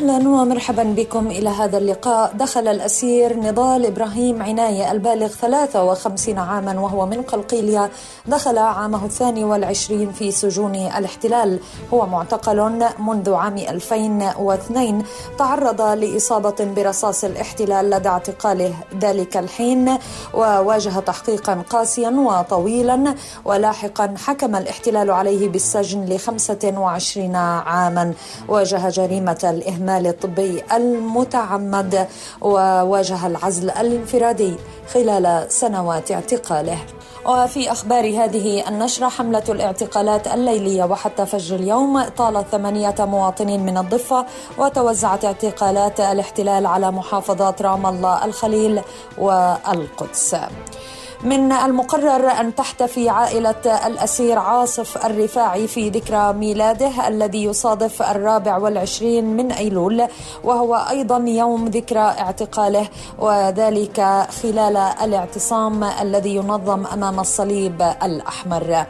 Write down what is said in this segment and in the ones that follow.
أهلا ومرحبا بكم إلى هذا اللقاء. دخل الأسير نضال إبراهيم عناية البالغ 53 عاما وهو من قلقيليه دخل عامه الثاني والعشرين في سجون الاحتلال. هو معتقل منذ عام 2002 تعرض لإصابة برصاص الاحتلال لدى اعتقاله ذلك الحين وواجه تحقيقا قاسيا وطويلا. ولاحقا حكم الاحتلال عليه بالسجن ل 25 عاما. واجه جريمة الإهمال. الإهمال الطبي المتعمد وواجه العزل الانفرادي خلال سنوات اعتقاله. وفي أخبار هذه النشرة حملة الاعتقالات الليلية وحتى فجر اليوم طالت ثمانية مواطنين من الضفة وتوزعت اعتقالات الاحتلال على محافظات رام الله الخليل والقدس. من المقرر أن تحتفي عائلة الأسير عاصف الرفاعي في ذكرى ميلاده الذي يصادف الرابع والعشرين من أيلول وهو أيضا يوم ذكرى اعتقاله وذلك خلال الاعتصام الذي ينظم أمام الصليب الأحمر.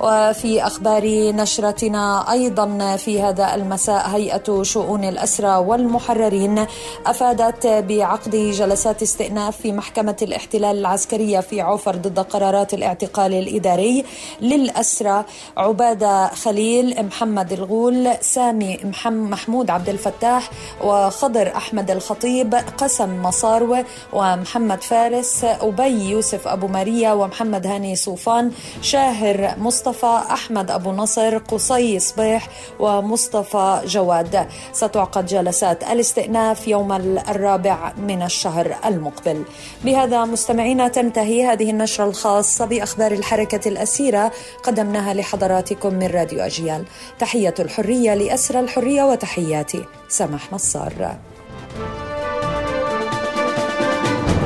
وفي أخبار نشرتنا أيضا في هذا المساء هيئة شؤون الأسرى والمحررين أفادت بعقد جلسات استئناف في محكمة الاحتلال العسكرية في عفر ضد قرارات الاعتقال الإداري للأسرى عبادة خليل محمد الغول سامي محمود عبد الفتاح وخضر أحمد الخطيب قسم مصاروة ومحمد فارس أبي يوسف أبو ماريا ومحمد هاني صوفان شاهر مصطفى مصطفى أحمد أبو نصر قصي صبيح ومصطفى جواد. ستعقد جلسات الاستئناف يوم الرابع من الشهر المقبل. بهذا مستمعينا تنتهي هذه النشرة الخاصة بأخبار الحركة الأسيرة قدمناها لحضراتكم من راديو أجيال. تحية الحرية لأسرى الحرية وتحياتي سمح نصار.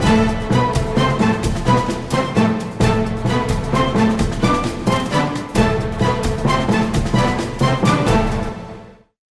thank you